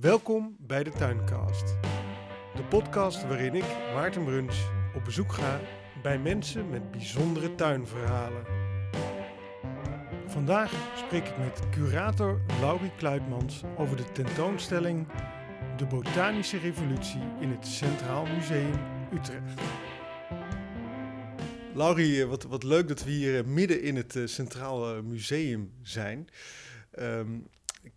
Welkom bij de Tuincast. De podcast waarin ik, Maarten Bruns, op bezoek ga bij mensen met bijzondere tuinverhalen. Vandaag spreek ik met curator Laurie Kluitmans over de tentoonstelling De Botanische Revolutie in het Centraal Museum Utrecht. Laurie, eh, wat, wat leuk dat we hier eh, midden in het uh, Centraal Museum zijn. Um,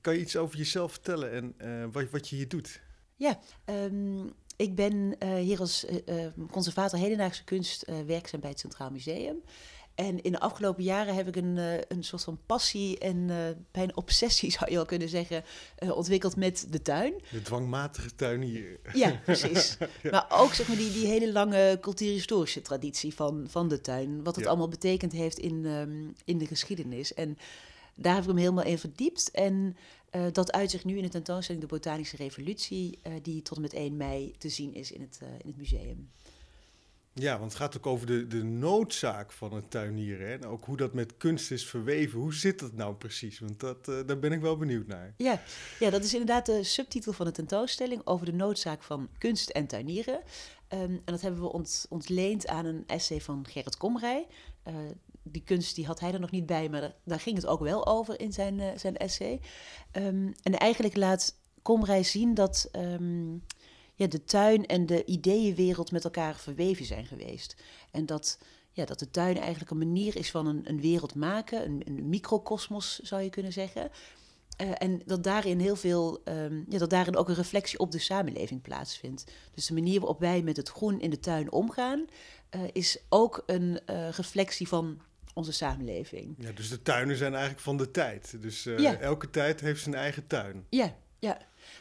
kan je iets over jezelf vertellen en uh, wat, wat je hier doet? Ja, um, ik ben uh, hier als uh, conservator hedendaagse kunst werkzaam bij het Centraal Museum. En in de afgelopen jaren heb ik een, een soort van passie en bijna obsessie, zou je wel kunnen zeggen, ontwikkeld met de tuin. De dwangmatige tuin hier. Ja, precies. ja. Maar ook zeg maar, die, die hele lange cultuurhistorische traditie van, van de tuin. Wat het ja. allemaal betekend heeft in, um, in de geschiedenis. En daar heb ik hem helemaal in verdiept. En uh, dat uitzicht nu in de tentoonstelling De Botanische Revolutie, uh, die tot en met 1 mei te zien is in het, uh, in het museum. Ja, want het gaat ook over de, de noodzaak van het tuinieren. Hè? En ook hoe dat met kunst is verweven. Hoe zit dat nou precies? Want dat, daar ben ik wel benieuwd naar. Ja, ja, dat is inderdaad de subtitel van de tentoonstelling over de noodzaak van kunst en tuinieren. Um, en dat hebben we ont, ontleend aan een essay van Gerrit Komrij. Uh, die kunst die had hij er nog niet bij, maar daar, ging het ook wel over in zijn, uh, zijn essay. Um, en eigenlijk laat Komrij zien dat um, ja, de tuin en de ideeënwereld met elkaar verweven zijn geweest. En dat, ja, dat de tuin eigenlijk een manier is van een, een wereld maken, een, een microcosmos zou je kunnen zeggen. Uh, en dat daarin heel veel, um, ja, dat daarin ook een reflectie op de samenleving plaatsvindt. Dus de manier waarop wij met het groen in de tuin omgaan, uh, is ook een reflectie van onze samenleving. Ja, dus de tuinen zijn eigenlijk van de tijd. Dus ja. elke tijd heeft zijn eigen tuin. Ja, ja.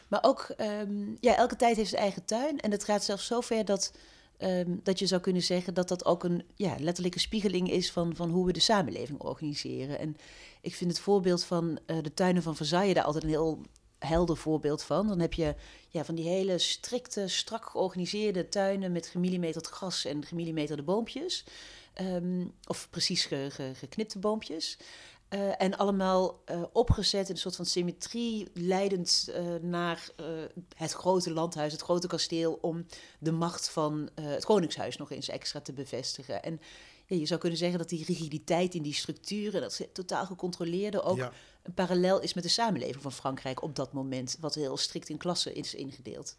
Maar ook, um, ja, elke tijd heeft zijn eigen tuin. En het gaat zelfs zo ver dat, um, dat je zou kunnen zeggen dat dat ook een ja, letterlijke spiegeling is van, van hoe we de samenleving organiseren. En ik vind het voorbeeld van uh, de tuinen van Versailles daar altijd een heel helder voorbeeld van. Dan heb je ja, van die hele strikte, strak georganiseerde tuinen met gemillimeterd gras en gemillimeterde boompjes. Um, of precies ge, ge, geknipte boompjes. Uh, en allemaal uh, opgezet in een soort van symmetrie, leidend uh, naar het grote landhuis, het grote kasteel, om de macht van het Koningshuis nog eens extra te bevestigen. En ja, je zou kunnen zeggen dat die rigiditeit in die structuren, dat totaal gecontroleerde, ook ja. een parallel is met de samenleving van Frankrijk op dat moment, wat heel strikt in klassen is ingedeeld.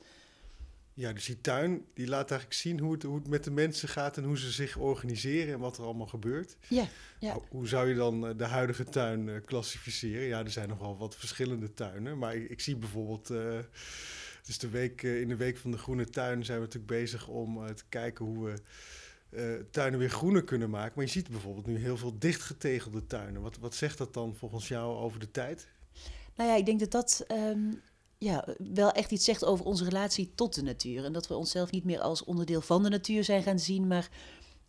Ja, dus die tuin die laat eigenlijk zien hoe het, hoe het met de mensen gaat en hoe ze zich organiseren en wat er allemaal gebeurt. Ja, ja. Hoe zou je dan de huidige tuin uh, klassificeren? Ja, er zijn nogal wat verschillende tuinen, maar ik, ik zie bijvoorbeeld. Uh, dus de week, uh, in de week van de Groene Tuin zijn we natuurlijk bezig om te kijken hoe we tuinen weer groener kunnen maken. Maar je ziet bijvoorbeeld nu heel veel dichtgetegelde tuinen. Wat, wat zegt dat dan volgens jou over de tijd? Nou ja, ik denk dat dat um, ja, wel echt iets zegt over onze relatie tot de natuur. En dat we onszelf niet meer als onderdeel van de natuur zijn gaan zien, maar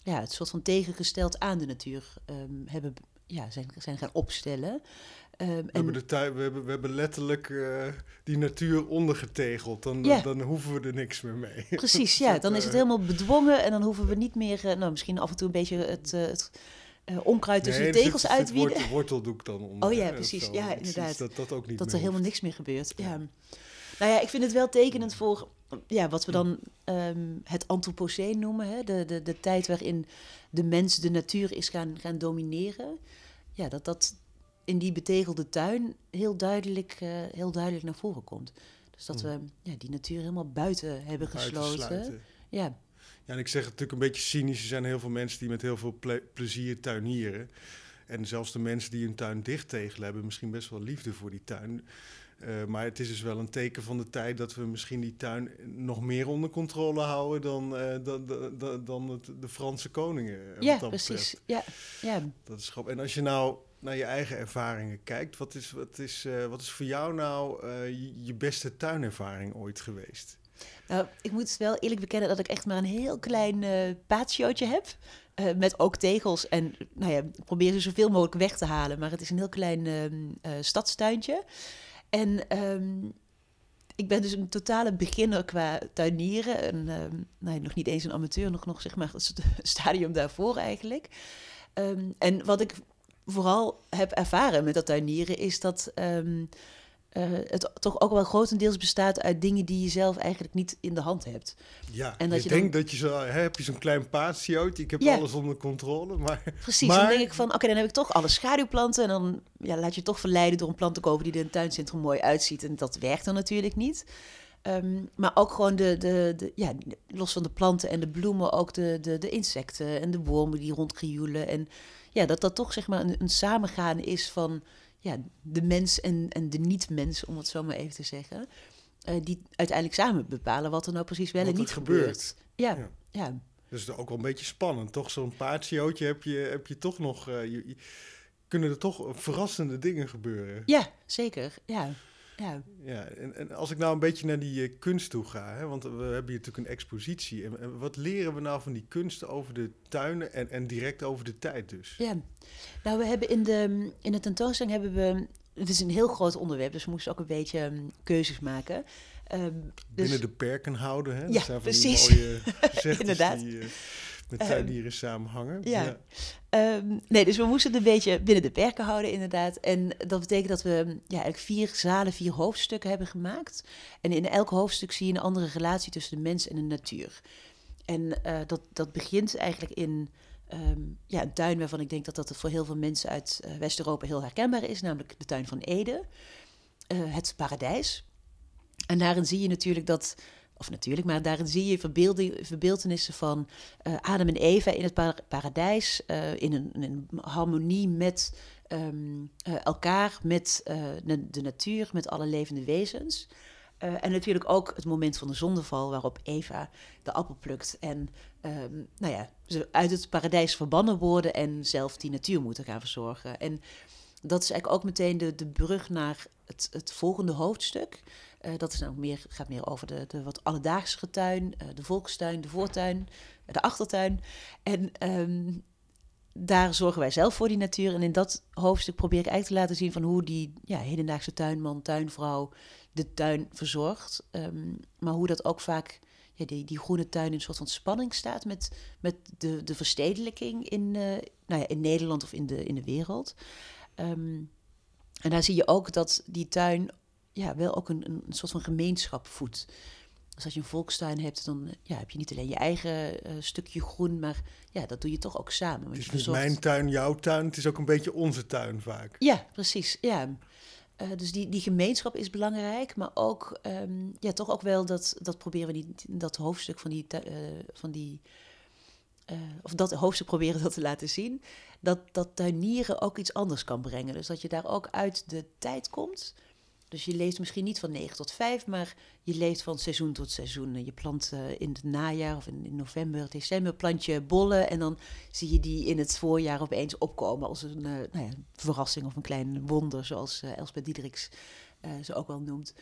ja, het soort van tegengesteld aan de natuur um, hebben, ja, zijn, zijn gaan opstellen. Um, we, en hebben de tuin, we, hebben, we hebben letterlijk uh, die natuur ondergetegeld. Dan, ja. dan hoeven we er niks meer mee. Precies, ja. Dan is het helemaal bedwongen en dan hoeven we niet meer... Uh, nou, misschien af en toe een beetje het... Uh, het onkruid tussen nee, de tegels zit, uitwieden. Het worteldoek dan onder. Oh ja, precies. Ja, inderdaad. Dat dat ook niet Dat er helemaal niks meer gebeurt. Ja. Nou ja, ik vind het wel tekenend voor ja, wat we dan um, het Anthropoceen noemen. Hè? De, de, de tijd waarin de mens de natuur is gaan, gaan domineren. Ja, dat dat in die betegelde tuin heel duidelijk, uh, heel duidelijk naar voren komt. Dus dat we ja, die natuur helemaal buiten hebben gesloten. Ja. Ja, en ik zeg het natuurlijk een beetje cynisch. Er zijn heel veel mensen die met heel veel ple plezier tuinieren. En zelfs de mensen die hun tuin dicht tegelen hebben misschien best wel liefde voor die tuin. Uh, maar het is dus wel een teken van de tijd dat we misschien die tuin nog meer onder controle houden dan, uh, dan, dan, dan het, de Franse koningen. Ja, precies. Ja, ja. Dat is grappig. En als je nou naar je eigen ervaringen kijkt, wat is, wat is, uh, wat is voor jou nou je, je beste tuinervaring ooit geweest? Nou, ik moet wel eerlijk bekennen dat ik echt maar een heel klein uh, patiootje heb. Uh, met ook tegels. En nou ja, ik probeer ze zoveel mogelijk weg te halen. Maar het is een heel klein uh, stadstuintje. En um, ik ben dus een totale beginner qua tuinieren. En, um, nou, nog niet eens een amateur, nog, nog zeg maar het stadium daarvoor eigenlijk. En wat ik vooral heb ervaren met dat tuinieren is dat eh, het toch ook wel grotendeels bestaat uit dingen die je zelf eigenlijk niet in de hand hebt. Ja, En dat je, je dan- denkt dat je zo, hè, heb je zo'n klein patiootje, ik heb Ja. alles onder controle, maar... Precies, Maar- dan denk ik van, oké, dan heb ik toch alle schaduwplanten. En dan ja, laat je toch verleiden door een plant te kopen die er in het tuincentrum mooi uitziet. En dat werkt dan natuurlijk niet. Ehm, maar ook gewoon de, de, de, ja, los van de planten en de bloemen, ook de, de, de insecten en de wormen die rondkrioelen. En ja, dat dat toch zeg maar een, een samengaan is van ja, de mens en, en de niet-mens, om het zo maar even te zeggen. eh, die uiteindelijk samen bepalen wat er nou precies wel Wat en niet gebeurt. gebeurt. Ja, Ja. ja. Dus het is ook wel een beetje spannend, toch? Zo'n patiootje heb je, heb je toch nog... eh, je, je- kunnen er toch verrassende dingen gebeuren. ja zeker. Ja, ja. Ja, en, en als ik nou een beetje naar die eh, kunst toe ga, hè, want we hebben hier natuurlijk een expositie. En, en wat leren we nou van die kunst over de tuinen en, en direct over de tijd dus? Ja, nou we hebben in de, in de tentoonstelling hebben we, het is een heel groot onderwerp, dus we moesten ook een beetje ehm, keuzes maken. Ehm, dus, Binnen de perken houden, hè? Dat Ja, zijn van precies. die mooie gezegdes Inderdaad. die eh, met Ehm, tuinieren samenhangen. ja. ehm, nee, dus we moesten het een beetje binnen de perken houden inderdaad. En dat betekent dat we ja, eigenlijk vier zalen, vier hoofdstukken hebben gemaakt. En in elk hoofdstuk zie je een andere relatie tussen de mens en de natuur. En eh, dat, dat begint eigenlijk in ehm, ja, een tuin waarvan ik denk dat dat voor heel veel mensen uit eh, West-Europa heel herkenbaar is, namelijk de tuin van Ede, Eh, het paradijs. En daarin zie je natuurlijk dat, of natuurlijk, maar daarin zie je verbeeldenissen van eh, Adam en Eva in het para- paradijs, eh, in, een, harmonie met ehm, eh, elkaar, met de, de natuur, met alle levende wezens. En natuurlijk ook het moment van de zondeval waarop Eva de appel plukt en ehm, nou ja, ze uit het paradijs verbannen worden en zelf die natuur moeten gaan verzorgen. En dat is eigenlijk ook meteen de, de brug naar het, het volgende hoofdstuk. Eh, dat is nou meer, gaat meer over de, de wat alledaagse tuin, eh, de volkstuin, de voortuin, eh, de achtertuin. En ehm, daar zorgen wij zelf voor die natuur. En in dat hoofdstuk probeer ik eigenlijk te laten zien van hoe die ja, hedendaagse tuinman, tuinvrouw de tuin verzorgt. Ehm, maar hoe dat ook vaak, ja, die, die groene tuin in een soort van spanning staat met, met de, de verstedelijking in, nou ja, in Nederland of in de, in de wereld. Ehm, en daar zie je ook dat die tuin ja, wel ook een, een soort van gemeenschap voedt. Dus als je een volkstuin hebt, dan ja, heb je niet alleen je eigen eh, stukje groen, maar ja, dat doe je toch ook samen. Het is je niet verzorgt- mijn tuin, jouw tuin, het is ook een beetje onze tuin vaak. Ja, precies. Ja. Eh, dus die, die gemeenschap is belangrijk, maar ook, ehm, ja, toch ook wel dat, dat proberen we niet, dat hoofdstuk van die, eh, van die eh, of dat hoofdstuk proberen dat te laten zien, dat, dat tuinieren ook iets anders kan brengen. Dus dat je daar ook uit de tijd komt. Dus je leeft misschien niet van 9 tot 5, maar je leeft van seizoen tot seizoen. En Je plant eh, in het najaar of in, november, december plant je bollen. En dan zie je die in het voorjaar opeens opkomen als een eh, nou ja, verrassing of een klein wonder, zoals Elspeth Diederiks ze ook wel noemt.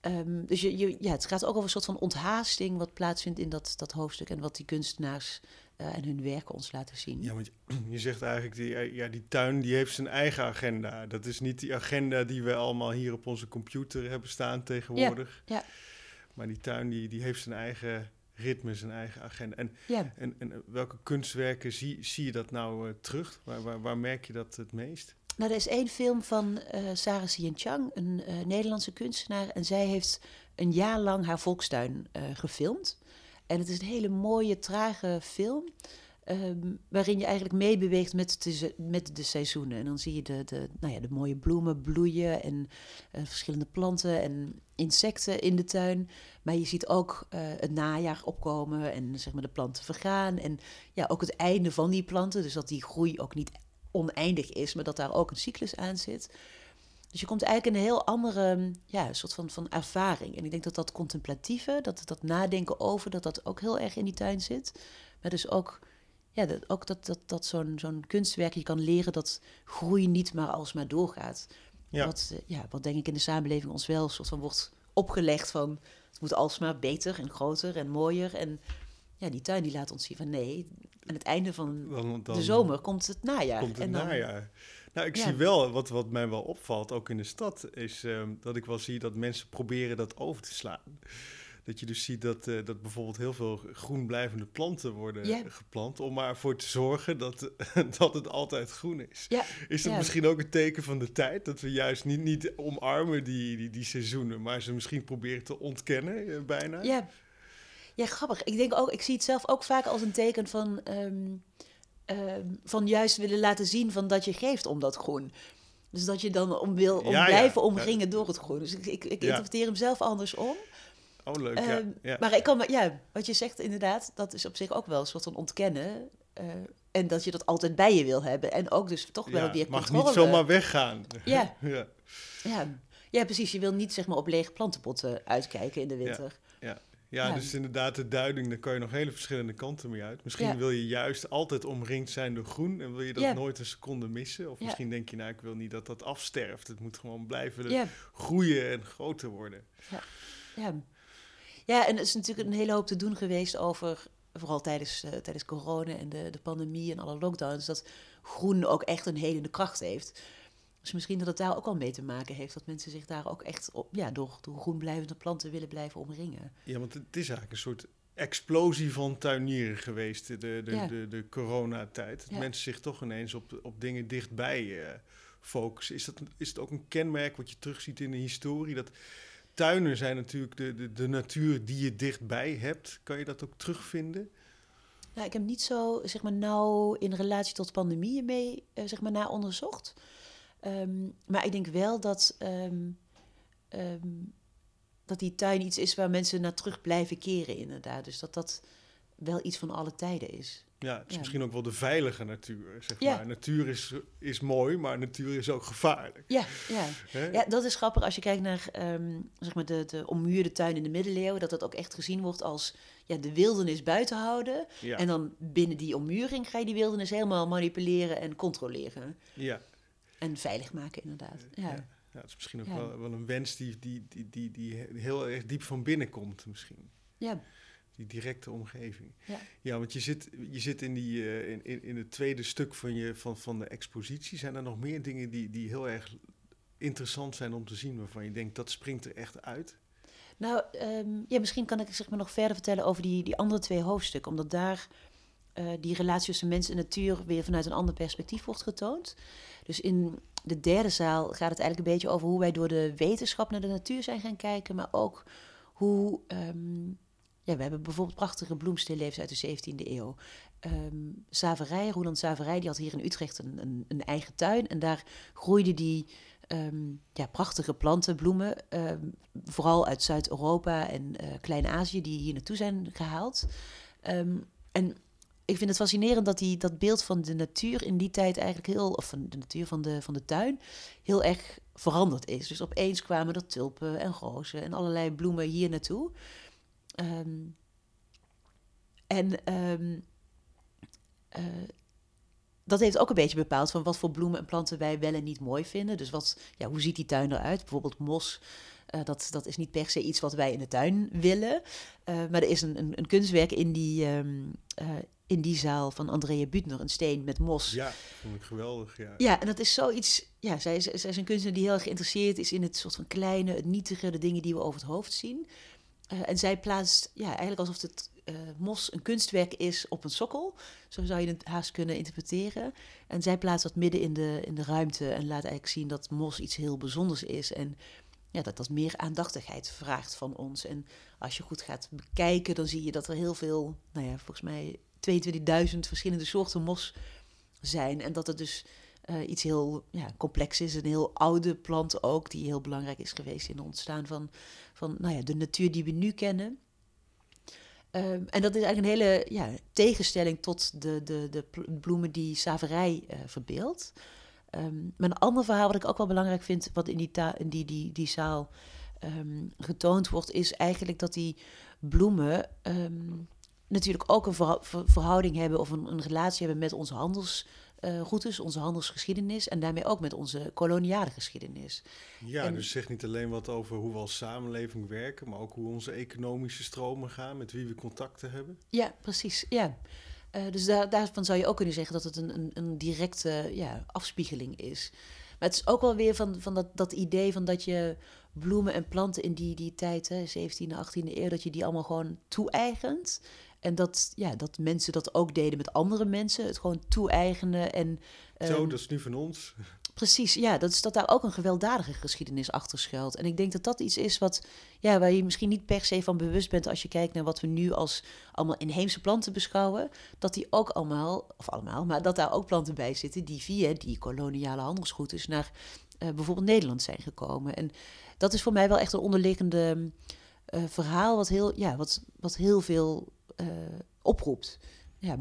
Ehm, dus je, je, ja, het gaat ook over een soort van onthaasting wat plaatsvindt in dat, dat hoofdstuk en wat die kunstenaars eh, en hun werken ons laten zien. Ja, want je, je zegt eigenlijk, die, eh, ja, die tuin die heeft zijn eigen agenda. Dat is niet die agenda die we allemaal hier op onze computer hebben staan tegenwoordig. ja. Maar die tuin die, die heeft zijn eigen ritme, zijn eigen agenda. En, Ja. en, en welke kunstwerken zie, zie je dat nou eh, terug? Waar, waar, waar merk je dat het meest? Nou, er is één film van eh Sarah Sien Chang, een eh, Nederlandse kunstenaar. En zij heeft een jaar lang haar volkstuin eh, gefilmd. En het is een hele mooie, trage film. ehm, waarin je eigenlijk meebeweegt met de, met de seizoenen. En dan zie je de, de, nou ja, de mooie bloemen bloeien en verschillende planten en insecten in de tuin. Maar je ziet ook het najaar opkomen en zeg maar, de planten vergaan. En ja, ook het einde van die planten. Dus dat die groei ook niet oneindig is, maar dat daar ook een cyclus aan zit. Dus je komt eigenlijk in een heel andere ja, soort van, van ervaring. En ik denk dat dat contemplatieve, dat, dat nadenken over, dat dat ook heel erg in die tuin zit. Maar dus ook, ja, dat, ook dat, dat, dat zo'n zo'n kunstwerk je kan leren dat groei niet maar alsmaar doorgaat. Ja. Wat, ja, wat denk ik in de samenleving ons wel een soort van wordt opgelegd van het moet alsmaar beter en groter en mooier. En ja, die tuin die laat ons zien van nee, aan het einde van Dan, dan de zomer komt het najaar. komt het en dan, najaar. Nou, ik Ja. zie wel, wat, wat mij wel opvalt, ook in de stad, is ehm, dat ik wel zie dat mensen proberen dat over te slaan. Dat je dus ziet dat, eh, dat bijvoorbeeld heel veel groen blijvende planten worden geplant. Om maar voor te zorgen dat, dat het altijd groen is. Is dat misschien ook een teken van de tijd? Dat we juist niet, niet omarmen die, die, die seizoenen, maar ze misschien proberen te ontkennen eh, bijna? Ja. Ja, grappig. Ik denk ook, ik zie het zelf ook vaak als een teken van, ehm, ehm, van juist willen laten zien van dat je geeft om dat groen. Dus dat je dan om wil om Ja, ja. blijven omringen door het groen. Dus ik, ik, interpreteer hem zelf andersom. Oh, leuk. Ja. ja. Maar ik kan ja, wat je zegt inderdaad, dat is op zich ook wel een soort van ontkennen. eh, en dat je dat altijd bij je wil hebben. En ook dus toch wel Ja, weer mag controle. niet zomaar weggaan. Ja. ja. Ja. ja, precies. Je wil niet zeg maar op lege plantenpotten uitkijken in de winter. Ja, dus inderdaad, de duiding, daar kan je nog hele verschillende kanten mee uit. Misschien Ja. wil je juist altijd omringd zijn door groen en wil je dat Ja. nooit een seconde missen. Of misschien denk je, nou, ik wil niet dat dat afsterft. Het moet gewoon blijven groeien en groter worden. Ja. ja, en er is natuurlijk een hele hoop te doen geweest over, vooral tijdens, eh, tijdens corona en de, de pandemie en alle lockdowns, dat groen ook echt een helende kracht heeft. Dus misschien dat het daar ook wel mee te maken heeft, dat mensen zich daar ook echt op, ja, door, door groen blijvende planten willen blijven omringen. Ja, want het is eigenlijk een soort explosie van tuinieren geweest, de, de, Ja. de, de coronatijd. Dat Ja. mensen zich toch ineens op, op dingen dichtbij eh, focussen. Is, dat, is het ook een kenmerk wat je terugziet in de historie? Dat tuinen zijn natuurlijk de, de, de natuur die je dichtbij hebt. Kan je dat ook terugvinden? Nou, ik heb niet zo, zeg maar, nauw in relatie tot pandemieën mee, eh, zeg maar, na onderzocht. Ehm, maar ik denk wel dat, ehm, ehm, dat die tuin iets is waar mensen naar terug blijven keren, inderdaad. Dus dat dat wel iets van alle tijden is. Ja, het is Ja. misschien ook wel de veilige natuur, zeg Ja. maar. Natuur is, is mooi, maar natuur is ook gevaarlijk. Ja, ja. Ja, dat is grappig als je kijkt naar ehm, zeg maar de, de ommuurde tuin in de middeleeuwen. Dat dat ook echt gezien wordt als ja, de wildernis buiten houden. Ja. En dan binnen die ommuring ga je die wildernis helemaal manipuleren en controleren. ja. En veilig maken, inderdaad. Ja. Ja. Ja, het is misschien ook Ja. wel, wel een wens die, die, die, die, die heel erg diep van binnen komt, misschien. ja. Die directe omgeving. Ja. Ja, want je zit, je zit in, die, eh, in, in, in het tweede stuk van, je, van, van de expositie. Zijn er nog meer dingen die, die heel erg interessant zijn om te zien, waarvan je denkt dat springt er echt uit? Nou, ehm, ja, misschien kan ik zeg maar, nog verder vertellen over die, die andere twee hoofdstukken. Omdat daar eh, die relatie tussen mens en natuur weer vanuit een ander perspectief wordt getoond. Dus in de derde zaal gaat het eigenlijk een beetje over hoe wij door de wetenschap naar de natuur zijn gaan kijken. Maar ook hoe... ehm, ja, we hebben bijvoorbeeld prachtige bloemstilleefs uit de 17e eeuw. Ehm Zaverij, Roeland Zaverij, die had hier in Utrecht een, een, eigen tuin. En daar groeiden die ehm, ja, prachtige planten, bloemen. vooral uit Zuid-Europa en eh, Klein-Azië, die hier naartoe zijn gehaald. En ik vind het fascinerend dat die, dat beeld van de natuur in die tijd eigenlijk heel, of van de natuur van de, van de tuin, heel erg veranderd is. Dus opeens kwamen er tulpen en rozen en allerlei bloemen hier naartoe. Ehm, en ehm, eh, dat heeft ook een beetje bepaald van wat voor bloemen en planten wij wel en niet mooi vinden. Dus wat, ja, hoe ziet die tuin eruit? Bijvoorbeeld mos. Eh, dat, dat is niet per se iets wat wij in de tuin willen. Eh, maar er is een, een, een kunstwerk in die, ehm, eh, in die zaal van Andrea Butner, een steen met mos. Ja, vond ik geweldig, ja. Ja, en dat is zoiets. Ja, zij is, zij is een kunstenaar die heel erg geïnteresseerd is in het soort van kleine, het nietige, de dingen die we over het hoofd zien. En zij plaatst, ja, eigenlijk alsof het mos een kunstwerk is op een sokkel. Zo zou je het haast kunnen interpreteren. En zij plaatst dat midden in de, in de ruimte en laat eigenlijk zien dat mos iets heel bijzonders is. En ja, dat dat meer aandachtigheid vraagt van ons. En als je goed gaat bekijken, dan zie je dat er heel veel, nou ja, volgens mij 22.000 verschillende soorten mos zijn. En dat het dus eh, iets heel ja, complex is. Een heel oude plant ook, die heel belangrijk is geweest in het ontstaan van, van nou ja, de natuur die we nu kennen. Ehm, en dat is eigenlijk een hele ja, tegenstelling tot de, de, de bloemen die Saverij eh verbeeldt. Ehm, maar een ander verhaal wat ik ook wel belangrijk vind, wat in die, in die, die, die zaal ehm, getoond wordt, is eigenlijk dat die bloemen ehm, natuurlijk ook een verhou- ver- verhouding hebben of een, een relatie hebben met onze handelsroutes, onze handelsgeschiedenis en daarmee ook met onze koloniale geschiedenis. Ja, En- dus zeg niet alleen wat over hoe we als samenleving werken, maar ook hoe onze economische stromen gaan, met wie we contacten hebben. Ja, precies. Ja. Eh, dus daar, daarvan zou je ook kunnen zeggen dat het een, een, een directe ja, afspiegeling is. Maar het is ook wel weer van, van dat, dat idee van dat je bloemen en planten in die, die tijd, hè, 17e, 18e eeuw, dat je die allemaal gewoon toe-eigent. En dat, ja, dat mensen dat ook deden met andere mensen, het gewoon toe-eigenen. En, Zo, ehm, dat is nu van ons. Precies, ja, dat is dat daar ook een gewelddadige geschiedenis achter schuilt. En ik denk dat dat iets is wat, ja, waar je misschien niet per se van bewust bent als je kijkt naar wat we nu als allemaal inheemse planten beschouwen. Dat die ook allemaal, of allemaal, maar dat daar ook planten bij zitten die via die koloniale handelsroutes naar eh, bijvoorbeeld Nederland zijn gekomen. En dat is voor mij wel echt een onderliggende eh, verhaal wat heel, ja, wat, wat heel veel eh, oproept. Ja,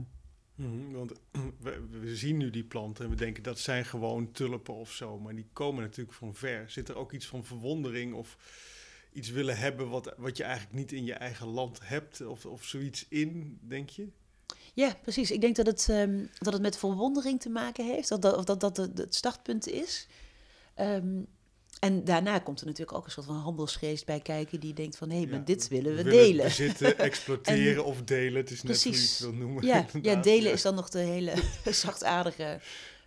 Mhm, want we, zien nu die planten en we denken dat zijn gewoon tulpen of zo. Maar die komen natuurlijk van ver. Zit er ook iets van verwondering of iets willen hebben wat, wat je eigenlijk niet in je eigen land hebt? Of, of zoiets in, denk je? Ja, precies. Ik denk dat het, ehm, dat het met verwondering te maken heeft. Dat dat, of dat, dat het startpunt is. Ehm, en daarna komt er natuurlijk ook een soort van handelsgeest bij kijken... die denkt van, hé, Ja, maar dit willen we willen delen. Bezitten, exploiteren of delen. Het is net hoe je Precies. het wil noemen. Ja, ja, delen Ja. is dan nog de hele zachtaardige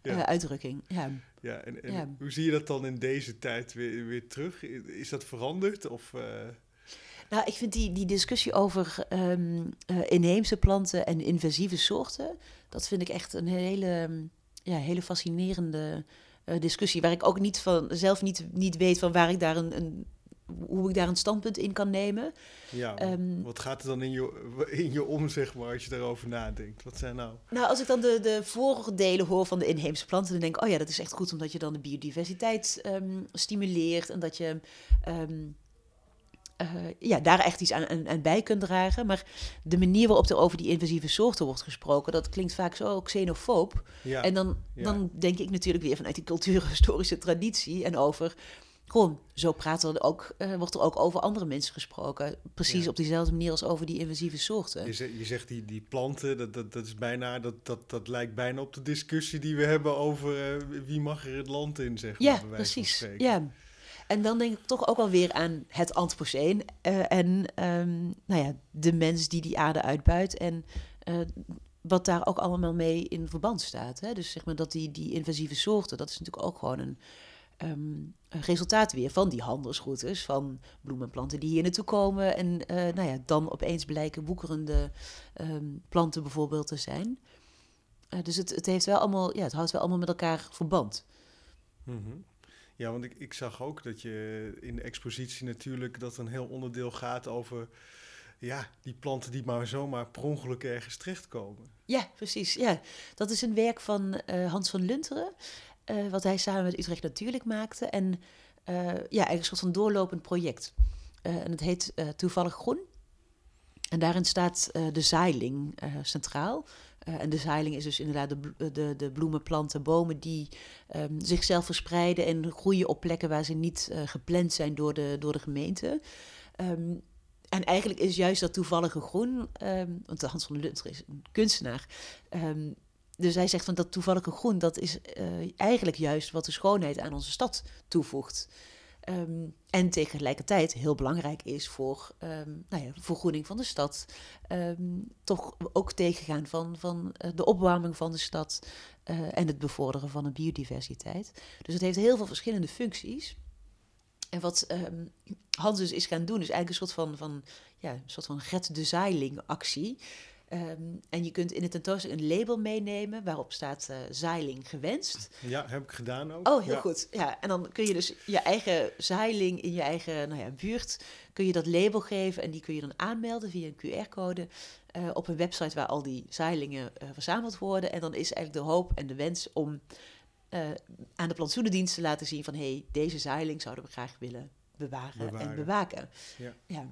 Ja. uitdrukking. Ja. Ja, en, hoe zie je dat dan in deze tijd weer, weer terug? Is dat veranderd? Of, eh, Nou, ik vind die, die discussie over eh, inheemse planten en invasieve soorten... dat vind ik echt een hele, ja, hele fascinerende discussie... waar ik ook niet van, zelf niet, niet weet van waar ik daar een, een, hoe ik daar een standpunt in kan nemen. ja, Ehm, wat gaat er dan in je, in je om, zeg maar, als je daarover nadenkt? Wat zijn nou? Nou, als ik dan de, de voordelen hoor van de inheemse planten, dan denk ik, oh ja, dat is echt goed omdat je dan de biodiversiteit ehm, stimuleert en dat je ehm, eh, ja, daar echt iets aan, aan, aan bij kunt dragen. Maar de manier waarop er over die invasieve soorten wordt gesproken, dat klinkt vaak zo xenofoob. Ja, En dan, ja. dan denk ik natuurlijk weer vanuit die cultuurhistorische traditie en over. Gewoon, zo praten er ook, eh, wordt er ook over andere mensen gesproken. Precies Ja. op diezelfde manier als over die invasieve soorten. je, zegt, je zegt die, die planten, dat, dat, dat, is bijna, dat, dat, dat lijkt bijna op de discussie die we hebben over eh, wie mag er het land in, zeg maar. Ja, precies. Ja. En dan denk ik toch ook wel weer aan het antropoceen eh, en ehm, nou ja, de mens die die aarde uitbuit en eh, wat daar ook allemaal mee in verband staat. Hè? Dus zeg maar dat die, die invasieve soorten, dat is natuurlijk ook gewoon een, ehm, een resultaat weer van die handelsroutes, van bloemen en planten die hier naartoe komen en eh, nou ja, dan opeens blijken woekerende ehm, planten bijvoorbeeld te zijn. Dus het, het, heeft wel allemaal, ja, het houdt wel allemaal met elkaar verband. Mhm. Ja, want ik, ik zag ook dat je in de expositie natuurlijk dat een heel onderdeel gaat over ja, die planten die maar zomaar per ongeluk ergens terechtkomen. Ja, precies. Ja. Dat is een werk van eh, Hans van Lunteren, eh, wat hij samen met Utrecht Natuurlijk maakte. En eh, ja, eigenlijk een soort van doorlopend project. En het heet Toevallig Groen. En daarin staat de zaailing centraal. Eh, en de zaailing is dus inderdaad de, de, de bloemen, planten, bomen die ehm, zichzelf verspreiden en groeien op plekken waar ze niet eh, gepland zijn door de, door de gemeente. Ehm, en eigenlijk is juist dat toevallige groen, ehm, want Hans van Lunteren is een kunstenaar. dus hij zegt van dat toevallige groen, dat is eh, eigenlijk juist wat de schoonheid aan onze stad toevoegt. Ehm, en tegelijkertijd heel belangrijk is voor ehm, nou ja, vergroening van de stad. Ehm, toch ook tegengaan van, van eh, de opwarming van de stad eh, en het bevorderen van de biodiversiteit. Dus het heeft heel veel verschillende functies. En wat ehm, Hans dus is gaan doen, is eigenlijk een soort van, van, ja, een soort van red de zeiling actie. Ehm, en je kunt in de tentoonstelling een label meenemen waarop staat eh, zeiling gewenst. Ja, heb ik gedaan ook. Oh, heel Ja. goed. Ja, en dan kun je dus je eigen zeiling in je eigen nou ja, buurt, kun je dat label geven en die kun je dan aanmelden via een QR-code eh, op een website waar al die zeilingen eh, verzameld worden. En dan is eigenlijk de hoop en de wens om aan de plantsoenendienst te laten zien van hé, hey, deze zeiling zouden we graag willen bewaren, en bewaken. Ja. ja.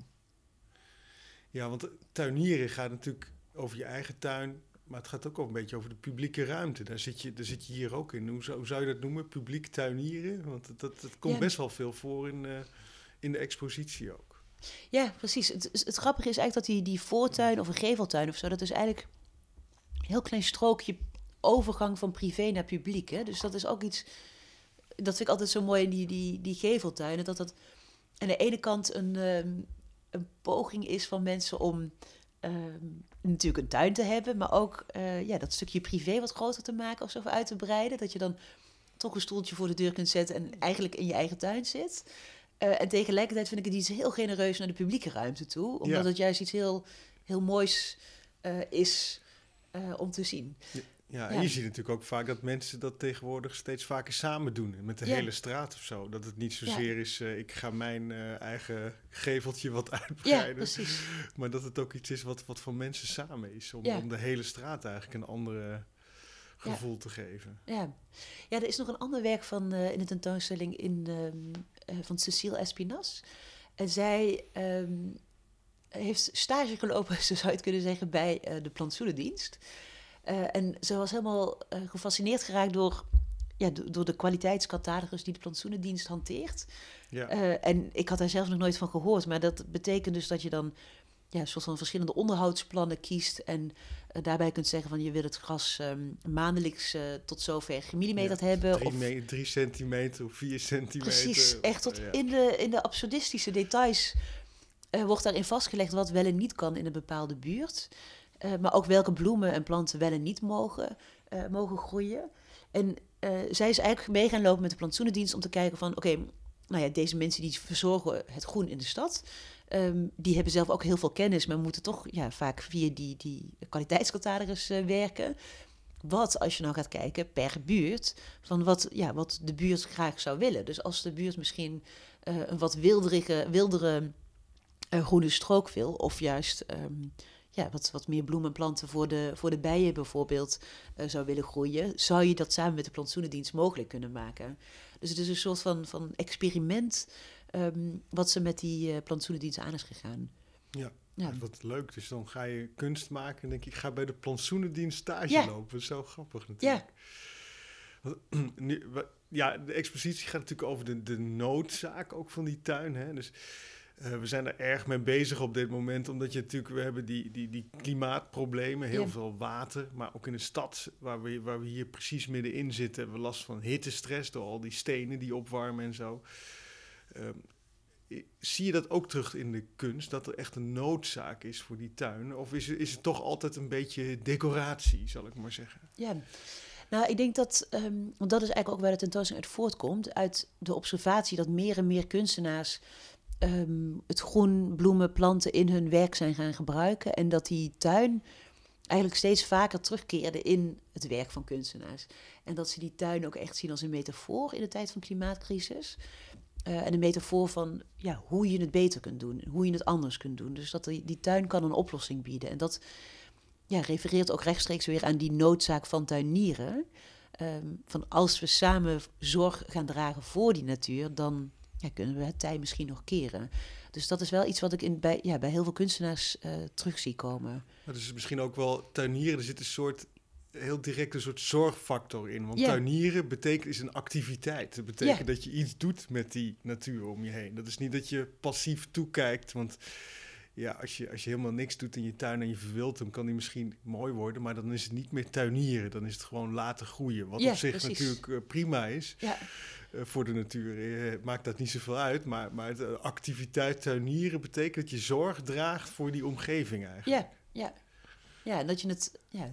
Ja, want tuinieren gaat natuurlijk over je eigen tuin, maar het gaat ook wel een beetje over de publieke ruimte. Daar zit je, daar zit je hier ook in. Hoe zou, hoe zou je dat noemen? Publiek tuinieren? Want dat, dat, dat komt Ja. best wel veel voor in, eh, in de expositie ook. Ja, precies. Het, het grappige is eigenlijk dat die, die voortuin of een geveltuin of zo, dat is eigenlijk een heel klein strookje overgang van privé naar publiek. Hè? Dus dat is ook iets, dat vind ik altijd zo mooi in die, die, die geveltuinen, dat dat aan de ene kant een, ehm, een poging is van mensen om ehm, natuurlijk een tuin te hebben, maar ook eh, ja, dat stukje privé wat groter te maken of zo, of uit te breiden. Dat je dan toch een stoeltje voor de deur kunt zetten en eigenlijk in je eigen tuin zit. Eh, en tegelijkertijd vind ik het iets heel genereus naar de publieke ruimte toe. Omdat Ja. het juist iets heel, heel moois eh, is om te zien. Ja, en Ja. je ziet natuurlijk ook vaak dat mensen dat tegenwoordig steeds vaker samen doen. Met de Ja. hele straat of zo. Dat het niet zozeer is, eh, ik ga mijn eh, eigen geveltje wat uitbreiden. Ja, precies. Maar dat het ook iets is wat, wat voor mensen samen is. Om, de hele straat eigenlijk een andere gevoel te geven. Ja. ja, er is nog een ander werk van, eh, in de tentoonstelling in, van Cecile Espinas. En zij ehm, heeft stage gelopen, zo zou je het kunnen zeggen, bij de plantsoenendienst. Eh, en ze was helemaal eh, gefascineerd geraakt door, ja, do- door de kwaliteitscatalogus die de plantsoenendienst hanteert. Ja. Eh, en ik had daar zelf nog nooit van gehoord, maar dat betekent dus dat je dan ja, een soort van verschillende onderhoudsplannen kiest en daarbij kunt zeggen van je wil het gras ehm, maandelijks tot zover gemillimeterd Ja, hebben. Drie, of, me- drie centimeter of vier centimeter. precies, echt tot Ja. in, de, in de absurdistische details wordt daarin vastgelegd wat wel en niet kan in een bepaalde buurt. Eh, maar ook welke bloemen en planten wel en niet mogen, eh, mogen groeien. En eh, zij is eigenlijk mee gaan lopen met de plantsoenendienst om te kijken van... oké, nou ja, deze mensen die verzorgen het groen in de stad... ehm, die hebben zelf ook heel veel kennis... maar moeten toch ja, vaak via die, die kwaliteitscatalogus werken. Wat, als je nou gaat kijken per buurt... van wat, ja, wat de buurt graag zou willen. Dus als de buurt misschien een wat wilderige, wildere groene strook wil... of juist... ehm, ja, wat, wat meer bloemen en planten voor de, voor de bijen bijvoorbeeld eh, zou willen groeien, zou je dat samen met de plantsoenendienst mogelijk kunnen maken. Dus het is een soort van, van experiment ehm, wat ze met die eh plantsoenendienst aan is gegaan. Ja. Ja, Wat leuk. Dus dan ga je kunst maken en denk ik, ik ga bij de plantsoenendienst stage Ja. lopen. Zo grappig natuurlijk. Want, nu, ja, de expositie gaat natuurlijk over de, de noodzaak ook van die tuin. Hè? Dus eh, we zijn er erg mee bezig op dit moment, omdat je natuurlijk, we hebben die, die, die klimaatproblemen, heel Ja. veel water, maar ook in de stad waar we, waar we hier precies middenin zitten, hebben we last van hittestress door al die stenen die opwarmen en zo. Ehm, zie je dat ook terug in de kunst, dat er echt een noodzaak is voor die tuin? Of is het, is het toch altijd een beetje decoratie, zal ik maar zeggen? ja. Nou, ik denk dat, ehm, want dat is eigenlijk ook waar de tentoonstelling uit voortkomt, uit de observatie dat meer en meer kunstenaars ehm, het groen, bloemen, planten in hun werk zijn gaan gebruiken. En dat die tuin eigenlijk steeds vaker terugkeerde in het werk van kunstenaars. En dat ze die tuin ook echt zien als een metafoor in de tijd van klimaatcrisis. Eh, en een metafoor van ja, hoe je het beter kunt doen, hoe je het anders kunt doen. Dus dat die, die tuin kan een oplossing bieden. En dat ja, refereert ook rechtstreeks weer aan die noodzaak van tuinieren. Ehm, van als we samen zorg gaan dragen voor die natuur, dan ja, kunnen we het tij misschien nog keren. Dus dat is wel iets wat ik in, bij, ja, bij heel veel kunstenaars eh, terug zie komen. Dat is misschien ook wel tuinieren. Er zit een soort heel direct een soort zorgfactor in. Want tuinieren betekent is een activiteit. Dat betekent dat je iets doet met die natuur om je heen. Dat is niet dat je passief toekijkt. Want ja, als je, als je helemaal niks doet in je tuin en je verwilt hem, kan die misschien mooi worden. Maar dan is het niet meer tuinieren. Dan is het gewoon laten groeien. Wat op zich precies. natuurlijk eh, prima is Ja, voor de natuur. Eh, maakt dat niet zoveel uit. Maar, maar het, eh, activiteit tuinieren betekent dat je zorg draagt voor die omgeving eigenlijk. ja, ja. Ja, en dat je het ja,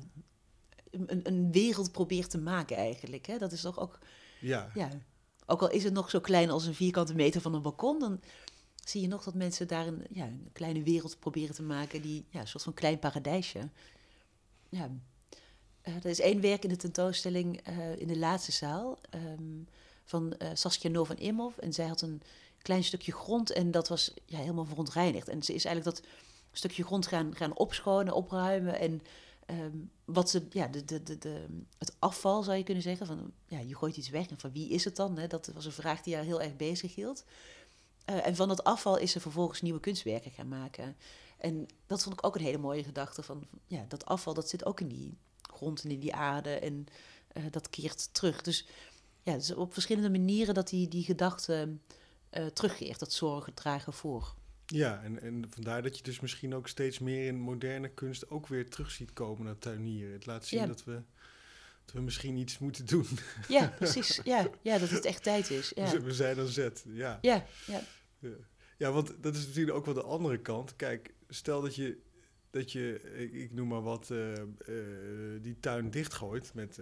een, een wereld probeert te maken eigenlijk. Hè? Dat is toch ook, ja. ja, ook al is het nog zo klein als een vierkante meter van een balkon, dan zie je nog dat mensen daar een, ja, een kleine wereld proberen te maken, die ja, een soort van klein paradijsje. Ja. Eh, er is één werk in de tentoonstelling eh, in de laatste zaal ehm, van eh, Saskia No van Imhoff. En zij had een klein stukje grond en dat was ja, helemaal verontreinigd. En ze is eigenlijk dat stukje grond gaan, gaan opschonen, opruimen. En ehm, wat ze, ja, de, de, de, de, het afval zou je kunnen zeggen. Van, ja, je gooit iets weg en van wie is het dan? Hè? Dat was een vraag die haar heel erg bezig hield. Eh, en van dat afval is ze vervolgens nieuwe kunstwerken gaan maken. En dat vond ik ook een hele mooie gedachte. Van, ja, dat afval dat zit ook in die grond en in die aarde. En eh, dat keert terug. Dus ja, dus op verschillende manieren dat die, die gedachte eh, terugkeert. Dat zorgen dragen voor. Ja, en, en vandaar dat je dus misschien ook steeds meer in moderne kunst ook weer terug ziet komen naar tuinieren. Het laat zien Ja. dat, we, dat we misschien iets moeten doen. Ja, precies. Ja, ja dat het echt tijd is. Ja, We zijn aan zet, ja. ja, ja. Ja. Ja, want dat is natuurlijk ook wel de andere kant. Kijk, stel dat je, dat je ik, ik noem maar wat, eh, eh, die tuin dichtgooit met,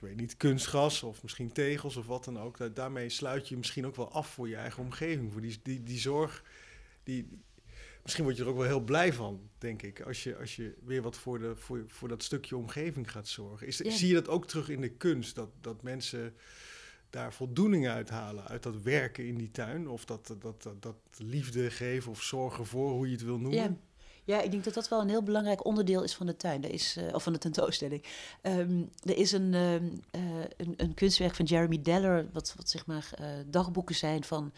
ik weet niet, kunstgras of misschien tegels of wat dan ook. daarmee sluit je misschien ook wel af voor je eigen omgeving. Voor die, die, die zorg, die, misschien word je er ook wel heel blij van, denk ik. Als je, als je weer wat voor, de, voor, voor dat stukje omgeving gaat zorgen. Is, Zie je dat ook terug in de kunst? Dat, dat mensen daar voldoening uit halen, uit dat werken in die tuin? Of dat, dat, dat, dat liefde geven of zorgen voor, hoe je het wil noemen? Ja. Ja, ik denk dat dat wel een heel belangrijk onderdeel is van de tuin, is, uh, of van de tentoonstelling. Um, er is een, uh, een, een, kunstwerk van Jeremy Deller, wat, wat zeg maar uh, dagboeken zijn van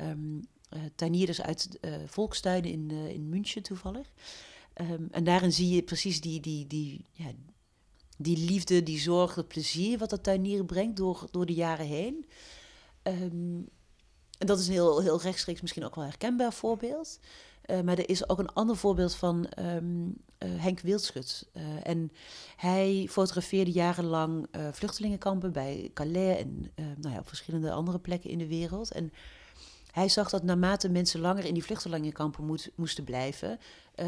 um, tuinierders uit volkstuinen in, in München toevallig. En daarin zie je precies die, die, die, ja, die liefde, die zorg, het plezier wat dat tuinieren brengt door, door de jaren heen. en dat is een heel, heel rechtstreeks misschien ook wel herkenbaar voorbeeld. Uh, maar er is ook een ander voorbeeld van um, uh, Henk Wildschut. Uh, en hij fotografeerde jarenlang vluchtelingenkampen bij Calais en nou ja, op verschillende andere plekken in de wereld. En hij zag dat naarmate mensen langer in die vluchtelingenkampen moet, moesten blijven,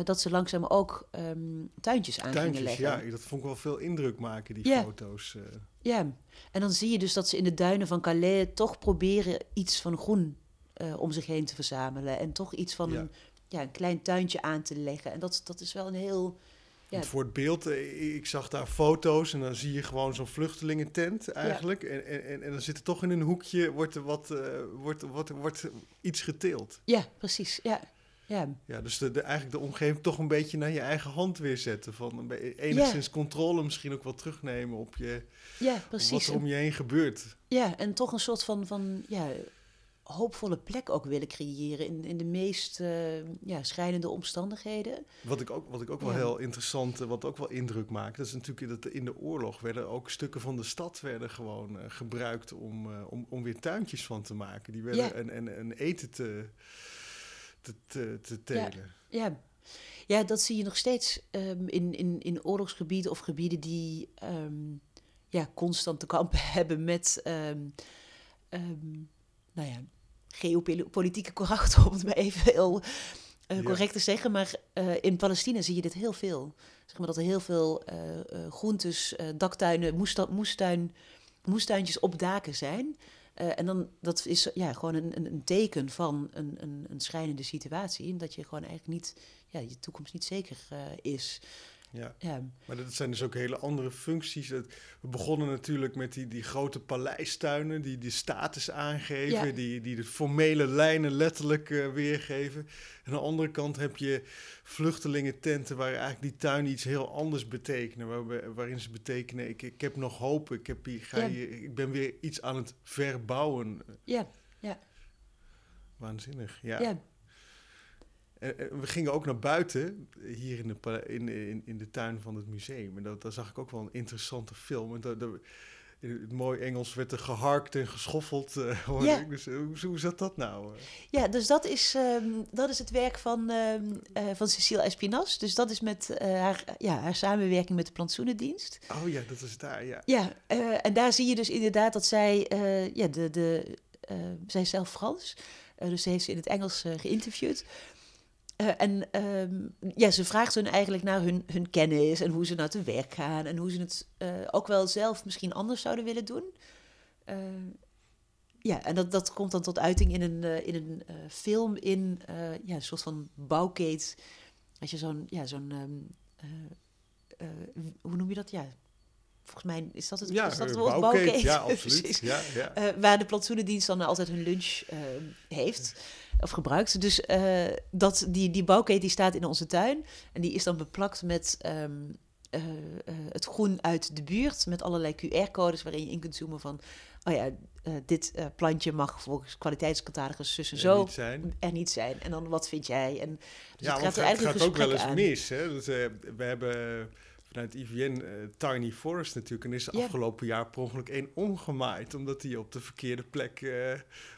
dat ze langzaam ook um, tuintjes aan tuintjes, gingen leggen. Ja, dat vond ik wel veel indruk maken, die ja. foto's. Ja, en dan zie je dus dat ze in de duinen van Calais toch proberen iets van groen om zich heen te verzamelen. En toch iets van een ja, een klein tuintje aan te leggen. En dat, dat is wel een heel... Ja. Voor het beeld, eh, ik zag daar foto's en dan zie je gewoon zo'n vluchtelingentent eigenlijk. En, en, en dan zit er toch in een hoekje, wordt er wat, uh, wordt, wordt, wordt iets geteeld. Ja, precies. Ja, ja. ja dus de, de, eigenlijk de omgeving toch een beetje naar je eigen hand weer zetten. Van enigszins controle misschien ook wel terugnemen op je, ja, precies. wat er om je heen gebeurt. Ja, en toch een soort van, van ja, hoopvolle plek ook willen creëren in, in de meest uh, ja, schrijnende omstandigheden. Wat ik ook, wat ik ook wel heel interessant, eh, wat ook wel indruk maakt, dat is natuurlijk dat in de oorlog werden ook stukken van de stad werden gewoon uh, gebruikt om, uh, om, om weer tuintjes van te maken. Die werden ja. en, en, en eten te, te, te, te telen. Ja. ja. Ja. dat zie je nog steeds um, in, in, in oorlogsgebieden of gebieden die um, ja, constant te kampen hebben met um, nou ja, geopolitieke karakter, om het maar even heel uh, correct te zeggen. Maar uh, in Palestina zie je dit heel veel. Zeg maar dat er heel veel uh, groentes, daktuinen, moestuin, moestuin, moestuintjes op daken zijn. en dan, dat is ja, gewoon een, een, een teken van een, een, een schrijnende situatie. En dat je gewoon eigenlijk niet, ja, je toekomst niet zeker is. Ja. ja. maar dat zijn dus ook hele andere functies. We begonnen natuurlijk met die, die grote paleistuinen die die status aangeven, die, die de formele lijnen letterlijk uh, weergeven. En aan de andere kant heb je vluchtelingententen waar eigenlijk die tuinen iets heel anders betekenen. Waar, waarin ze betekenen, ik, ik heb nog hoop, ik, heb hier, ga hier, ik ben weer iets aan het verbouwen. Ja, ja. Waanzinnig, ja. Ja. En, we gingen ook naar buiten, hier in de, in, in, in de tuin van het museum. En dat, daar zag ik ook wel een interessante film. En dat, in het mooi Engels werd er geharkt en geschoffeld. Uh, ja. ik. Dus, hoe, hoe zat dat nou? Ja, dus dat is, um, dat is het werk van, um, uh, van Cecile Espinas. Dus dat is met haar, ja, haar samenwerking met de plantsoenendienst. Oh ja, dat is daar, ja. Ja, en daar zie je dus inderdaad dat zij, ja, de, de, zij is zelf Frans. dus ze heeft ze in het Engels geïnterviewd. Uh, en um, ja, ze vraagt hun eigenlijk naar hun, hun kennis en hoe ze naar te werk gaan en hoe ze het uh, ook wel zelf misschien anders zouden willen doen. Uh, ja, en dat, dat komt dan tot uiting in een, in een film in ja, een soort van bouwkeet. Als je zo'n, ja, zo'n, um, hoe noem je dat? Ja, volgens mij is dat het, ja, is dat het woord bouwkeet. Ja, absoluut. ja, ja. waar de plantsoenendienst dan altijd hun lunch heeft of gebruikt. Dus uh, dat, die, die bouwketen die staat in onze tuin. En die is dan beplakt met um, uh, het groen uit de buurt. Met allerlei QR-codes waarin je in kunt zoomen van... Oh ja, dit plantje mag volgens kwaliteitscatalogus tussen zo niet zijn. er niet zijn. En dan wat vind jij? En, dus ja, het gaat, het gaat ook wel eens mis. Hè? Dus, we hebben vanuit IVN uh, eh, Tiny Forest natuurlijk. En is afgelopen jaar per ongeluk één omgemaaid. Omdat hij op de verkeerde plek uh,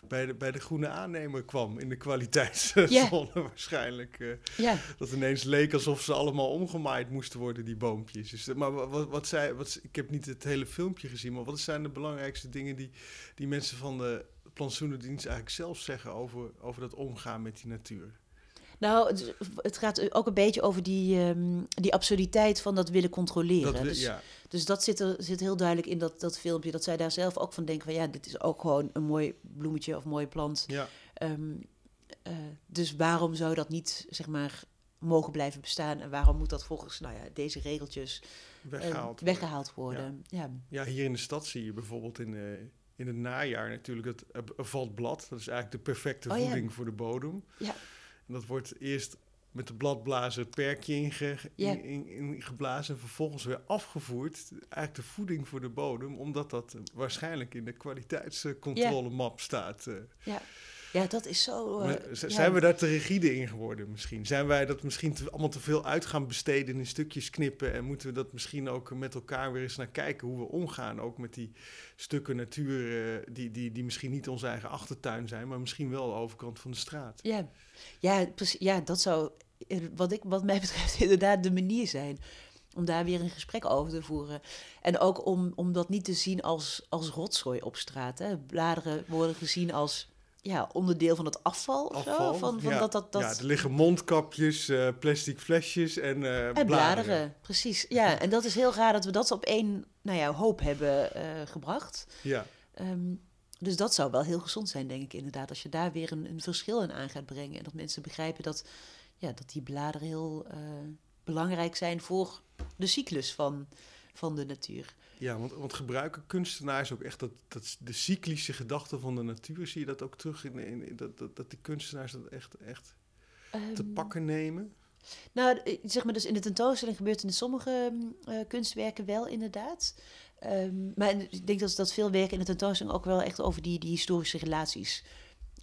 bij, de, bij de groene aannemer kwam. In de kwaliteitszone yeah. waarschijnlijk. Uh, yeah. Dat ineens leek alsof ze allemaal omgemaaid moesten worden, die boompjes. Dus, maar wat, wat, zij, wat, ik heb niet het hele filmpje gezien. Maar wat zijn de belangrijkste dingen die, die mensen van de plantsoenendienst eigenlijk zelf zeggen over, over dat omgaan met die natuur? Nou, het, het gaat ook een beetje over die, ehm, die absurditeit van dat willen controleren. Dat we- dus, ja. dus dat zit, er, zit heel duidelijk in dat, dat filmpje. Dat zij daar zelf ook van denken van ja, dit is ook gewoon een mooi bloemetje of mooie plant. ja. Ehm, eh, dus waarom zou dat niet, zeg maar, mogen blijven bestaan? En waarom moet dat volgens nou ja, deze regeltjes eh, Weggehaald. worden. weggehaald worden? Ja. Ja, hier in de stad zie je bijvoorbeeld in, eh, in het najaar natuurlijk het valt blad. Dat is eigenlijk de perfecte Oh voeding voor de bodem. Ja. En dat wordt eerst met de bladblazer het perkje inge, Ja. in, in, ingeblazen en vervolgens weer afgevoerd. Eigenlijk de voeding voor de bodem, omdat dat eh, waarschijnlijk in de kwaliteitscontrolemap staat. eh. Ja. Ja, dat is zo... eh, ja. Zijn we daar te rigide in geworden misschien? Zijn wij dat misschien te, allemaal te veel uit gaan besteden in stukjes knippen? En moeten we dat misschien ook met elkaar weer eens naar kijken hoe we omgaan? Ook met die stukken natuur eh, die, die, die misschien niet onze eigen achtertuin zijn, maar misschien wel de overkant van de straat. Ja, ja, ja dat zou, eh, wat, ik, wat mij betreft, inderdaad de manier zijn. Om daar weer een gesprek over te voeren. En ook om, om dat niet te zien als, als rotzooi op straat. Hè. Bladeren worden gezien als ja, onderdeel van het afval. Zo. Van, van ja. dat, dat, dat, Ja, er liggen mondkapjes, eh, plastic flesjes en, eh en bladeren. bladeren, precies. Ja, en dat is heel raar dat we dat op één nou ja, hoop hebben eh, gebracht. Ja. Ehm, dus dat zou wel heel gezond zijn, denk ik inderdaad. Als je daar weer een, een verschil in aan gaat brengen. En dat mensen begrijpen dat, ja, dat die bladeren heel belangrijk zijn voor de cyclus van, van de natuur. Ja, want, want gebruiken kunstenaars ook echt dat, dat de cyclische gedachte van de natuur? Zie je dat ook terug in, in, dat, dat, dat die kunstenaars dat echt, echt te Ehm, pakken nemen? Nou, eh, zeg maar, dus in de tentoonstelling gebeurt in sommige mm, eh, kunstwerken wel inderdaad. Ehm, maar ik denk dat, dat veel werken in de tentoonstelling ook wel echt over die, die historische relaties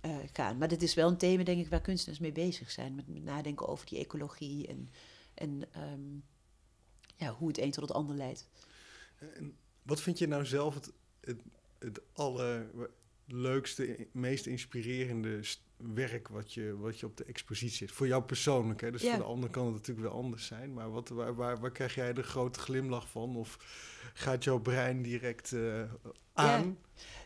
eh, gaan. Maar dit is wel een thema, denk ik, waar kunstenaars mee bezig zijn. Met, met nadenken over die ecologie en, en ehm, ja, hoe het een tot het ander leidt. En wat vind je nou zelf het, het, het allerleukste, meest inspirerende werk wat je, wat je op de expositie hebt? Voor jou persoonlijk, hè? dus Ja. voor de ander kan het natuurlijk wel anders zijn. Maar wat, waar, waar, waar krijg jij de grote glimlach van? Of gaat jouw brein direct eh, aan?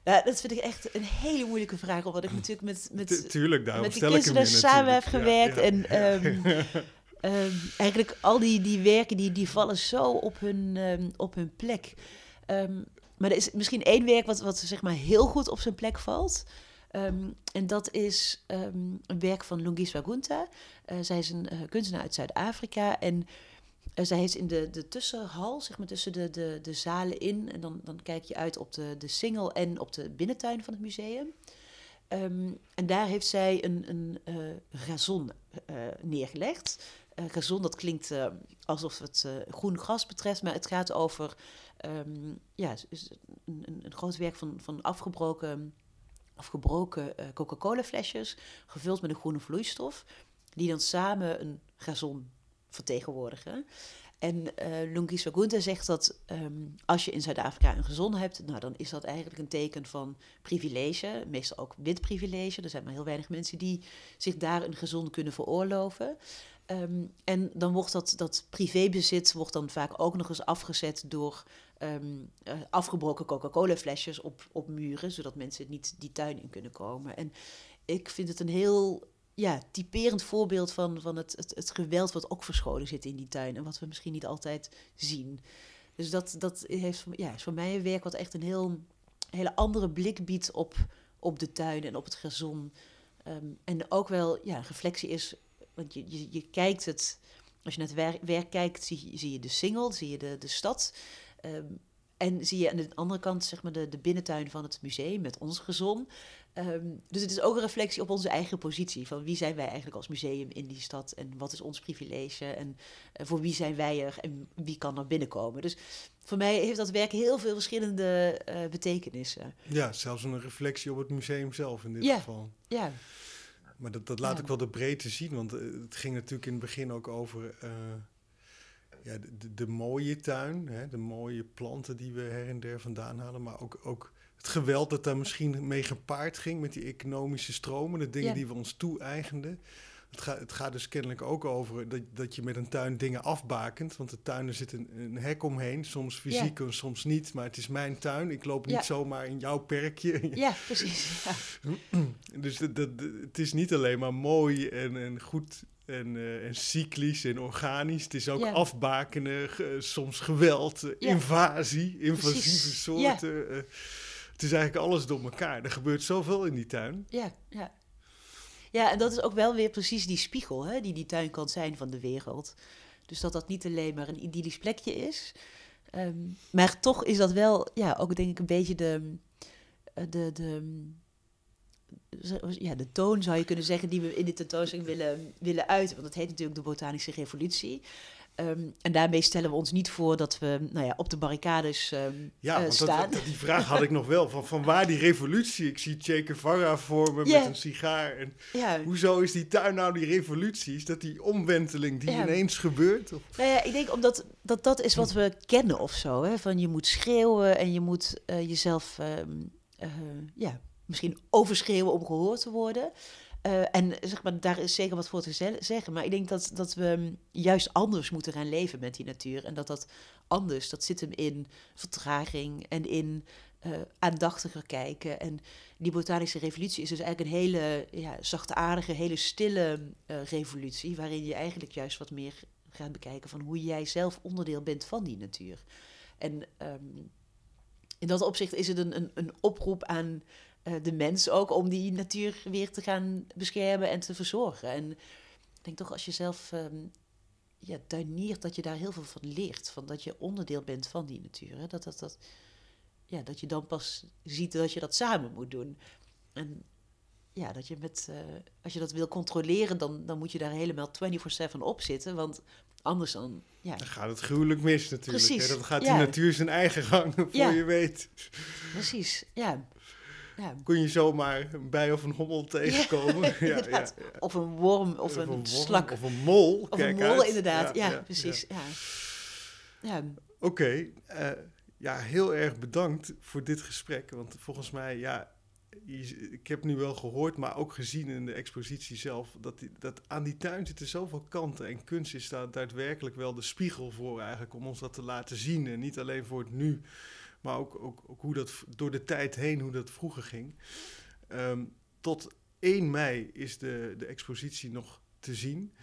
Ja, dat vind ik echt een hele moeilijke vraag, omdat ik natuurlijk met, met, Tu- Tuurlijk, daarom met die stel ik hem je kunstenaars samen heb gewerkt. Ja, en ja. ehm, eigenlijk al die, die werken die, die vallen zo op hun, ehm, op hun plek. Ehm, maar er is misschien één werk wat, wat zeg maar heel goed op zijn plek valt. En dat is een werk van Lungiswa Gunta. Eh, zij is een eh, kunstenaar uit Zuid-Afrika. En eh, zij heeft in de, de tussenhal, zeg maar tussen de, de, de zalen in. En dan, dan kijk je uit op de, de single en op de binnentuin van het museum. En daar heeft zij een, een gazon neergelegd. Eh gazon, dat klinkt eh, alsof het eh, groen gras betreft, maar het gaat over ehm, ja, een, een, groot werk van, van afgebroken, Coca-Cola flesjes, gevuld met een groene vloeistof, die dan samen een gazon vertegenwoordigen. En eh Lungi Swagunta zegt dat ehm, als je in Zuid-Afrika een gezon hebt, nou, dan is dat eigenlijk een teken van privilege, meestal ook wit privilege. Er zijn maar heel weinig mensen die zich daar een gezon kunnen veroorloven. Ehm, en dan wordt dat, dat privébezit wordt dan vaak ook nog eens afgezet door ehm, eh, afgebroken Coca-Cola-flesjes op, op muren, zodat mensen niet die tuin in kunnen komen. En ik vind het een heel ja, typerend voorbeeld van, van het, het, geweld wat ook verscholen zit in die tuin en wat we misschien niet altijd zien. Dus dat, dat heeft, ja, is voor mij een werk wat echt een heel, hele andere blik biedt op, op de tuin en op het gazon. Ehm, en ook wel ja, een reflectie is, want je, je, je kijkt het, als je naar het werk, werk kijkt, zie, je- zie je de single, zie je de, de stad. Ehm, en zie je aan de andere kant zeg maar, de, de binnentuin van het museum met ons gezon. Ehm, dus het is ook een reflectie op onze eigen positie. Van wie zijn wij eigenlijk als museum in die stad? En wat is ons privilege? En eh, voor wie zijn wij er? En wie kan er binnenkomen? Dus voor mij heeft dat werk heel veel verschillende eh, betekenissen. Ja, zelfs een reflectie op het museum zelf in dit Ja. geval. Ja, Maar dat, dat laat Ja. ook wel de breedte zien, want eh, het ging natuurlijk in het begin ook over eh, ja, de, de, de mooie tuin, hè, de mooie planten die we her en der vandaan halen, maar ook, ook het geweld dat daar misschien mee gepaard ging met die economische stromen, de dingen Ja. die we ons toe-eigenden. Het, gaat het gaat dus kennelijk ook over dat, dat je met een tuin dingen afbakent. Want de tuin, er zit een, een hek omheen. Soms fysiek en soms niet. Maar het is mijn tuin. Ik loop niet zomaar in jouw perkje. ja precies. Dus dat, dat, het is niet alleen maar mooi en, en goed en, uh, en cyclisch en organisch. Het is ook Ja. afbakenen, soms geweld, eh, Ja. invasie, invasieve Precies. soorten. eh, het is eigenlijk alles door elkaar. Er gebeurt zoveel in die tuin. Ja, ja. Ja, en dat is ook wel weer precies die spiegel hè, die die tuin kan zijn van de wereld. Dus dat dat niet alleen maar een idyllisch plekje is. Ehm, maar toch is dat wel, ja, ook denk ik een beetje de, eh, de, de, zo- ja, de toon zou je kunnen zeggen die we in dit tentoonstelling willen, willen uiten. Want het heet natuurlijk de botanische revolutie. Ehm, en daarmee stellen we ons niet voor dat we nou ja, op de barricades ehm, Ja, eh, want dat- staan. dat- die vraag had ik nog wel. Van, van waar die revolutie? Ik zie Che Guevara voor me met een sigaar. En ja, hoezo is die tuin nou die revolutie? Is dat die omwenteling die Ja. ineens gebeurt? Of? Nou ja, ik denk omdat dat, dat is wat we kennen of zo. Hè? Van je moet schreeuwen en je moet eh, jezelf ehm, eh, ja, misschien overschreeuwen om gehoord te worden. Eh, en zeg maar, daar is zeker wat voor te ze- zeggen. Maar ik denk dat, dat we mm, juist anders moeten gaan leven met die natuur. En dat dat anders, dat zit hem in vertraging en in eh, aandachtiger kijken. En die botanische revolutie is dus eigenlijk een hele ja, zachtaardige, hele stille eh, revolutie. Waarin je eigenlijk juist wat meer gaat bekijken van hoe jij zelf onderdeel bent van die natuur. En ehm, in dat opzicht is het een, een, een oproep aan de mens ook om die natuur weer te gaan beschermen en te verzorgen. En ik denk toch als je zelf ehm, ja, tuiniert, dat je daar heel veel van leert. Van dat je onderdeel bent van die natuur. Hè? Dat, dat, dat, ja, dat je dan pas ziet dat je dat samen moet doen. En ja, dat je met, eh, als je dat wil controleren, dan, dan moet je daar helemaal 24-7 op zitten. Want anders dan, ja, Dan gaat het gruwelijk mis natuurlijk. Precies, Hè? Dan gaat ja. die natuur zijn eigen gang, voor Ja. je weet. precies. Ja, ja. Kon je zomaar een bij of een hommel tegenkomen. ja, inderdaad. Of een worm of, een, slak. Of een mol. Of kijk een mol, uit. inderdaad. Ja, ja, precies. Ja. Ja. Oké, eh, ja, heel erg bedankt voor dit gesprek. Want volgens mij, ja, ik heb nu wel gehoord, maar ook gezien in de expositie zelf, dat, die, dat aan die tuin zitten zoveel kanten. En kunst is daar daadwerkelijk wel de spiegel voor eigenlijk, om ons dat te laten zien. En niet alleen voor het nu, maar ook, ook, ook hoe dat door de tijd heen, hoe dat vroeger ging. Ehm, tot 1 mei is de, de expositie nog te zien.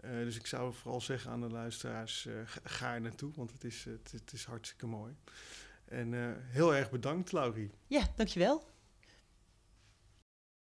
Eh, dus ik zou vooral zeggen aan de luisteraars, eh, ga- er naartoe, want het is, het is hartstikke mooi. En eh, heel erg bedankt, Laurie. ja, dankjewel.